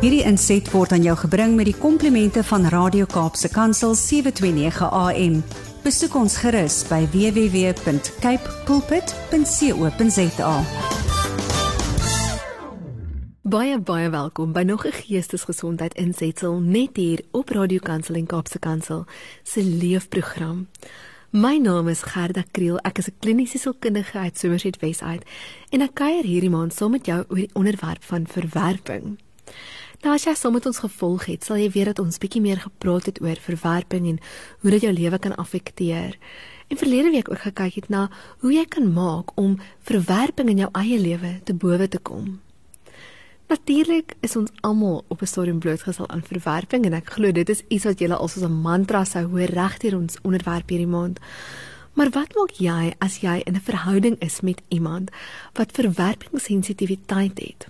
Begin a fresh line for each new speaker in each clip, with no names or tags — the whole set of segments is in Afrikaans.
Hierdie inset word aan jou gebring met die komplimente van Radio Kaapse Kansel 729 AM. Besoek ons gerus by www.cape pulpit.co.za.
Baie baie welkom by nog 'n geestesgesondheid insetsel net hier op Radio Kansel en Kaapse Kansel se leefprogram. My naam is Gerda Kriel. Ek is 'n kliniese sielkundige uit Somerset Westside en ek kuier hierdie maand saam met jou oor die onderwerp van verwerping. Nou as jy saam met ons gevolg het, sal jy weet dat ons bietjie meer gepraat het oor verwerping en hoe dit jou lewe kan affekteer. En verlede week ook gekyk het na hoe jy kan maak om verwerping in jou eie lewe te bowe te kom. Natuurlik is ons almal op 'n stadium blootgestel aan verwerping en ek glo dit is iets wat jy al soos 'n mantra sou hoor regdeur ons onderwerp hierdie maand. Maar wat maak jy as jy in 'n verhouding is met iemand wat verwerpingssensitiwiteit het?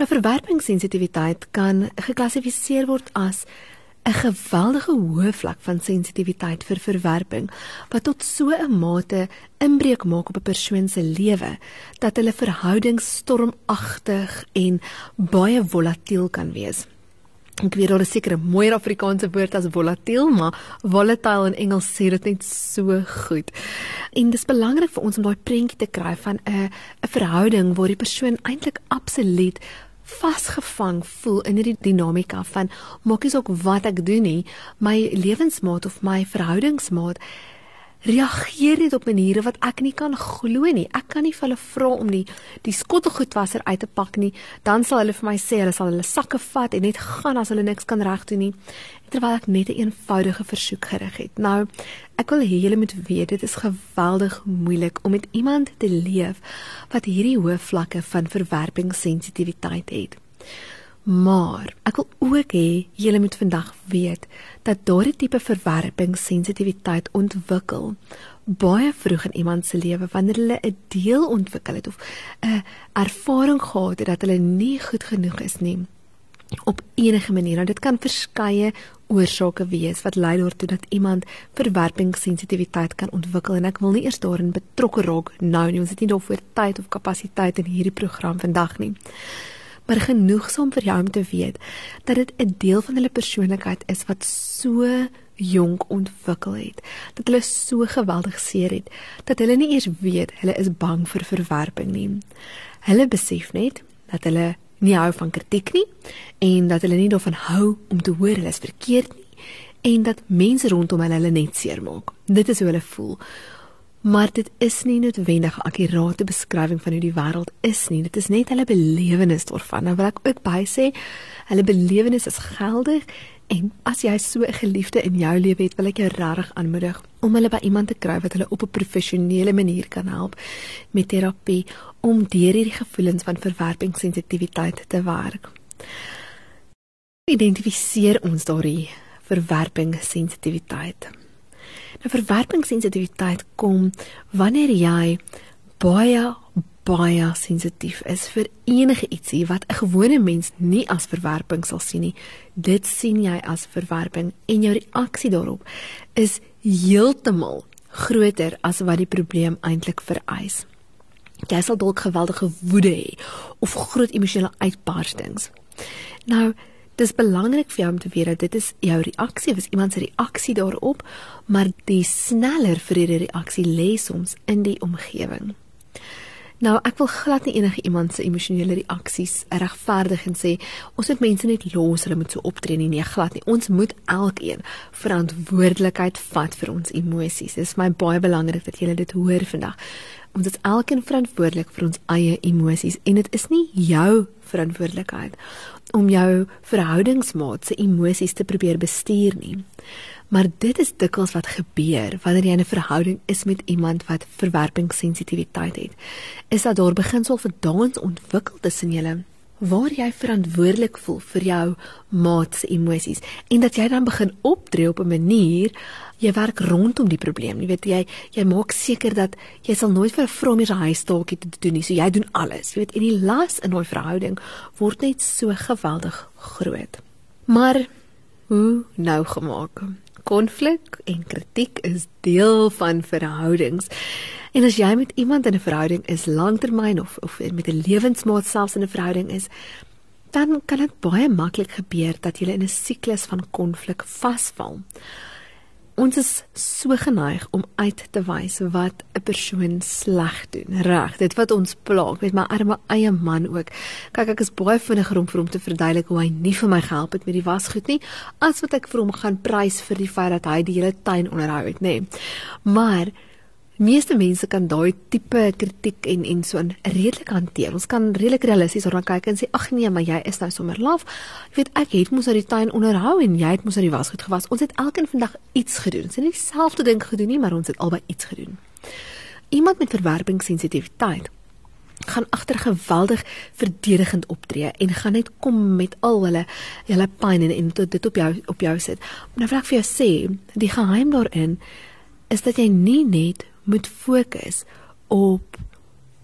Nou verwerpingssensitiwiteit kan geklassifiseer word as 'n geweldige hoë vlak van sensitiwiteit vir verwerping wat tot so 'n mate inbreuk maak op 'n persoon se lewe dat hulle verhoudings stormagtig en baie volatiel kan wees. Ek weet daar is seker 'n mooier Afrikaanse woord as volatiel, maar volatile in Engels sê dit net so goed. En dis belangrik vir ons om daai prentjie te kry van 'n 'n verhouding waar die persoon eintlik absoluut vasgevang voel in hierdie dinamika van maak nie saak wat ek doen nie, my lewensmaat of my verhoudingsmaat reageer net op maniere wat ek nie kan glo nie. Ek kan nie vir hulle vra om die die skottelgoedwasser uit te pak nie. Dan sal hulle vir my sê hulle sal hulle sakke vat en net gaan as hulle niks kan regdoen nie. Terwyl ek net 'n een eenvoudige versoek gerig het. Nou, ek wil hê julle moet weet dit is geweldig moeilik om met iemand te leef wat hierdie hoë vlakke van verwerpingssensitiwiteit het. Maar ek wil ook hê julle moet vandag weet dat daardie tipe verwerpingssensitiwiteit ontwikkel baie vroeg in iemand se lewe wanneer hulle 'n deel ontwikkel het of 'n ervaring gehad het dat hulle nie goed genoeg is nie op enige manier. Nou dit kan verskeie oorsake wees wat lei daartoe dat iemand verwerpingssensitiwiteit kan ontwikkel en ek wil nie eers daarin betrokke raak nou nie. Ons het nie daarvoor tyd of kapasiteit in hierdie program vandag nie maar genoegsaam vir jou om te weet dat dit 'n deel van hulle persoonlikheid is wat so jonk ontwikkel het dat hulle so geweldig seer het dat hulle nie eers weet hulle is bang vir verwerping nie. Hulle besef net dat hulle nie hou van kritiek nie en dat hulle nie daarvan hou om te hoor hulle is verkeerd nie en dat mense rondom hulle hulle net seermaak. Dit is hoe hulle voel. Maar dit is nie noodwendig 'n akkurate beskrywing van hoe die wêreld is nie. Dit is net hulle belewenis daarvan. Nou wil ek ook by sê, hulle belewenis is geldig en as jy so 'n geliefde in jou lewe het, wil ek jou regtig aanmoedig om hulle by iemand te kry wat hulle op 'n professionele manier kan help met terapie om deur hierdie gevoelens van verwerpingssensitiwiteit te werk. Identifiseer ons daardie verwerpingssensitiwiteit. Nou verwerpingssensitiwiteit kom wanneer jy baie baie sensitief is vir enige ietsie wat 'n gewone mens nie as verwerping sal sien nie. Dit sien jy as verwerping en jou reaksie daarop is heeltemal groter as wat die probleem eintlik vereis. Jy sal dalk geweldige woede hê of groot emosionele uitbarstings. Nou, Dis belangrik vir jou om te weet dat dit is jou reaksie, dis iemand se reaksie daarop, maar die sneller vir hierdie reaksie lê soms in die omgewing. Nou, ek wil glad nie enige iemand se emosionele reaksies regverdig en sê ons moet mense net los, hulle moet so optree nie, nee, glad nie. Ons moet elkeen verantwoordelikheid vat vir ons emosies. Dit is my baie belangrik dat julle dit hoor vandag. Ons is elkeen verantwoordelik vir ons eie emosies en dit is nie jou verantwoordelikheid om jou verhoudingsmaat se emosies te probeer bestuur nie. Maar dit is dikwels wat gebeur wanneer jy in 'n verhouding is met iemand wat verwerpingssensitiwiteit het. Is dat daar beginsel vir dans ontwikkel tussen julle waar jy verantwoordelik voel vir jou maat se emosies en dat jy dan begin optree op 'n manier jy werk rondom die probleem. Jy weet jy jy maak seker dat jy sal nooit vir 'n vrou meer 'n huistaakie te doen nie. So jy doen alles. Jy weet en die las in 'n verhouding word net so geweldig groot. Maar hoe nou gemaak? Konflik en kritiek is deel van verhoudings. En as jy met iemand in 'n verhouding is, langtermyn of of met 'n lewensmaat selfs in 'n verhouding is, dan kan dit baie maklik gebeur dat jy in 'n siklus van konflik vasval. Ons is so geneig om uit te wys wat 'n persoon sleg doen. Reg, dit wat ons plaag, met my arme eie man ook. Kyk, ek is baie vinniger om vir hom te verduidelik hoe hy nie vir my gehelp het met die wasgoed nie, as wat ek vir hom gaan prys vir die feit dat hy die hele tuin onderhou het, nê. Nee. Maar meeste mense kan daai tipe kritiek en en so 'n redelik hanteer. Ons kan redelik realisties daarna kyk en sê ag nee, maar jy is nou sommer laf. Jy weet ek het mos uit die tuin onderhou en jy het mos uit die wasgoed gewas. Ons het elkeen vandag iets gedoen. Ons het nie dieselfde ding gedoen nie, maar ons het albei iets gedoen. Iemand met verwerpingssensitiwiteit gaan agter geweldig verdedigend optree en gaan net kom met al hulle hulle pyn en, en dit op jou op jou sit. Maar nou wil ek vir jou sê, die geheim daarin is dat jy nie net moet fokus op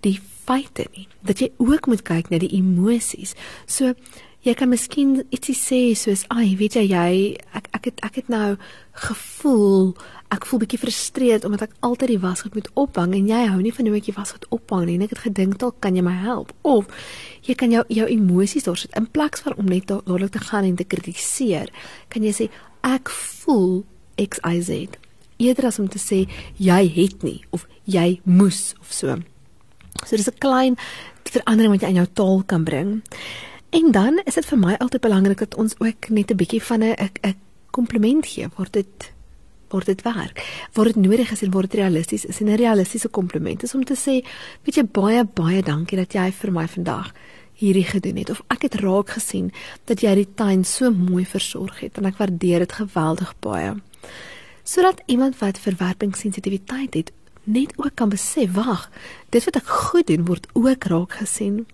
die feite nie. Dat jy ook moet kyk na die emosies. So jy kan miskien ietsie sê soos, "Ag, weet jy jy ek ek het ek het nou gevoel ek voel bietjie frustreerd omdat ek altyd die wasgoed moet ophang en jy hou nie van hoe ek die wasgoed ophang nie en ek het gedink dalk kan jy my help." Of jy kan jou jou emosies daar sit in plaas van om net dadelik te gaan en te kritiseer, kan jy sê, "Ek voel XYZ." Eerder as om te sê jy het nie of jy moes of so. So dis 'n klein verandering wat jy in jou taal kan bring. En dan is dit vir my altyd belangrik dat ons ook net 'n bietjie van 'n 'n kompliment gee word dit word dit werk. Word dit nodig is en word dit realisties is 'n realistiese kompliment is om te sê, weet jy baie baie dankie dat jy vir my vandag hierdie gedoen het of ek het raak gesien dat jy die tuin so mooi versorg het en ek waardeer dit geweldig baie sodat iemand wat verwerpingssensitiwiteit het net ook kan besef, wag, dit wat ek goed doen word ook raak gesien.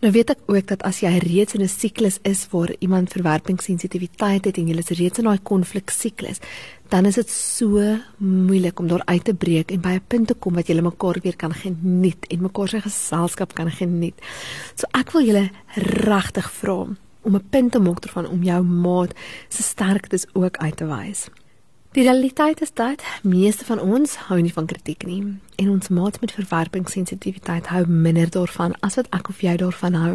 Nou weet ek ook dat as jy reeds in 'n siklus is waar iemand verwerpingssensitiwiteit het en jy is reeds in daai konfliksiklus, dan is dit so moeilik om daar uit te breek en by 'n punt te kom wat jy mekaar weer kan geniet en mekaar se geselskap kan geniet. So ek wil julle regtig vra om 'n punt te maak daarvan om jou maat se sterktes ook uit te wys. Die realiteit is dat meeste van ons hou nie van kritiek nie en ons maat met verwerpingssensitiwiteit hou minder daarvan as wat ek of jy daarvan hou.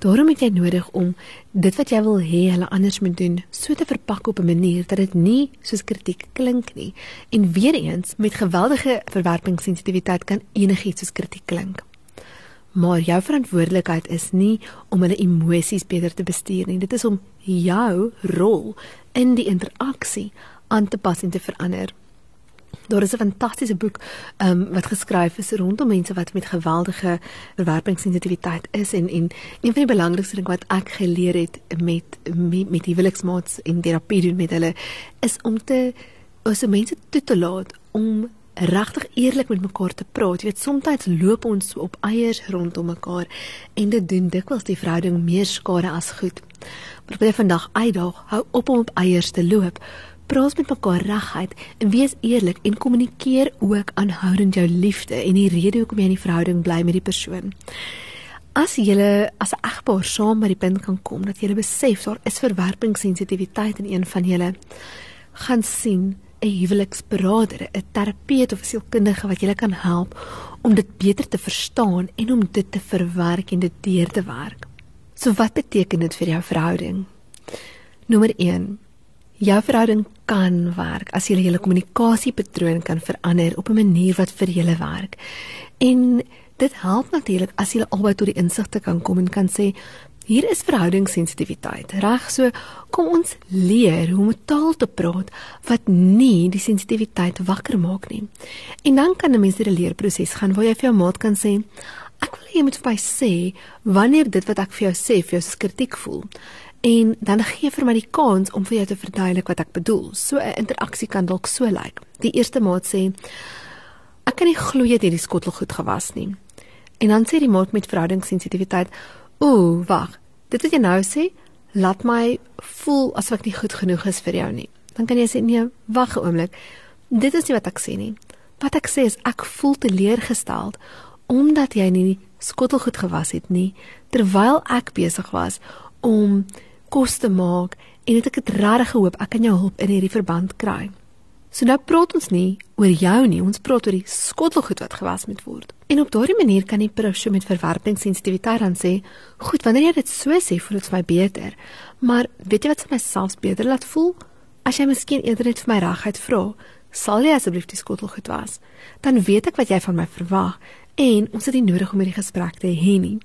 Daarom het jy nodig om dit wat jy wil hê hulle anders moet doen, so te verpak op 'n manier dat dit nie soos kritiek klink nie. En weer eens, met geweldige verwerpingssensitiwiteit kan enigiets soos kritiek klink. Maar jou verantwoordelikheid is nie om hulle emosies beter te bestuur nie. Dit is om jou rol in die interaksie aan te pas en te verander. Daar is 'n fantastiese boek um, wat geskryf is rondom mense wat met geweldige verwerpingssensitiwiteit is en en een van die belangrikste dinge wat ek geleer het met met, met huweliksmaats en terapie doen met hulle is om te as mense toe te laat om regtig eerlik met mekaar te praat. Jy weet soms loop ons op eiers rondom mekaar en dit doen dikwels die verhouding meer skade as goed. Wil vandag uitdaag, hou op om op eiers te loop praat met mekaar reguit en wees eerlik en kommunikeer ook aanhoudend jou liefde en die rede hoekom jy in die verhouding bly met die persoon. As jy as 'n egpaar saam by die punt kan kom dat jy besef daar is verwerpingssensitiwiteit in een van julle, gaan sien 'n huweliksberader, 'n terapeut of 'n sielkundige wat julle kan help om dit beter te verstaan en om dit te verwerk en dit deur te werk. So wat beteken dit vir jou verhouding? Nommer 1 Jou verhouding kan werk as jy julle kommunikasiepatroon kan verander op 'n manier wat vir julle werk. En dit help natuurlik as jy albei tot die insigte kan kom en kan sê hier is verhoudingssensitiwiteit. Reg so, kom ons leer hoe om taal te praat wat nie die sensitiwiteit wakker maak nie. En dan kan 'n mens 'n leerproses gaan waar jy vir jou maat kan sê Ek wil hê jy moet vir my sê wanneer dit wat ek vir jou sê vir jou kritiek voel en dan gee vir my die kans om vir jou te verduidelik wat ek bedoel. So 'n interaksie kan dalk so lyk. Die eerste maat sê ek kan nie glo jy het hierdie skottel goed gewas nie. En dan sê die maat met verhoudingssensitiwiteit, "Ooh, wag. Dit wat jy nou sê, laat my voel asof ek nie goed genoeg is vir jou nie." Dan kan jy sê, "Nee, wag 'n oomblik. Dit is nie wat ek sê nie. Wat ek sê is ek voel teleurgesteld omdat jy nie skottel goed gewas het nie terwyl ek besig was om kos te maak en het ek het regtig gehoop ek kan jou hulp in hierdie verband kry. So nou praat ons nie oor jou nie, ons praat oor die skottelgoed wat gewas moet word. En op daardie manier kan die persoon met verwerpingssensitiwiteit dan sê, "Goed, wanneer jy dit so sê, voel dit vir my beter." Maar weet jy wat vir my selfs beter laat voel? As jy miskien eerder net vir my regheid vra, "Sal jy asseblief die skottelgoed was?" Dan weet ek wat jy van my verwag en ons het nie nodig om hierdie gesprek te hê nie.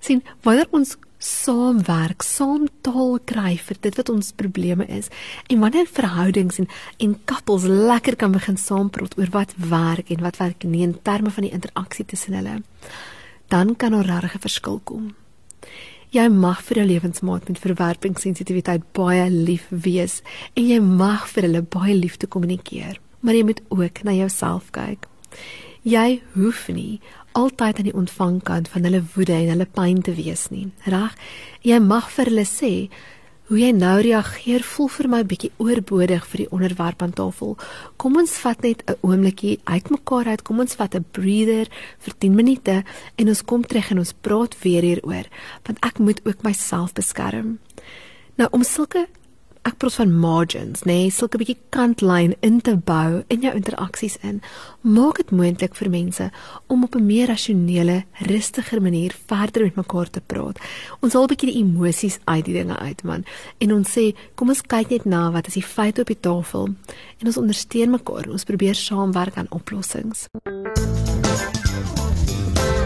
sien, wanneer ons saamwerk, saam taal kry vir dit wat ons probleme is. En wanneer verhoudings en en koppels lekker kan begin saampraat oor wat werk en wat werk nie in terme van die interaksie tussen hulle, dan kan 'n regte verskil kom. Jy mag vir jou lewensmaat met verwerpingssensitiwiteit baie lief wees en jy mag vir hulle baie liefde kommunikeer, maar jy moet ook na jouself kyk. Jy hoef nie altyd aan die ontvangkant van hulle woede en hulle pyn te wees nie. Reg? Jy mag vir hulle sê hoe jy nou reageer voel vir my bietjie oorbodig vir die onderwerp aan tafel. Kom ons vat net 'n oombliekie uitmekaar uit. Kom ons vat 'n breather vir 10 minute en ons kom terug en ons praat weer hieroor want ek moet ook myself beskerm. Nou om sulke ek praat van margins, nê, nee, sulke bietjie kantlyn in te bou in jou interaksies in. Maak dit moontlik vir mense om op 'n meer rasionele, rustiger manier verder met mekaar te praat. Ons haal bietjie die emosies uit die dinge uit, man. En ons sê, kom ons kyk net na wat is die feite op die tafel en ons ondersteun mekaar. Ons probeer saamwerk aan oplossings.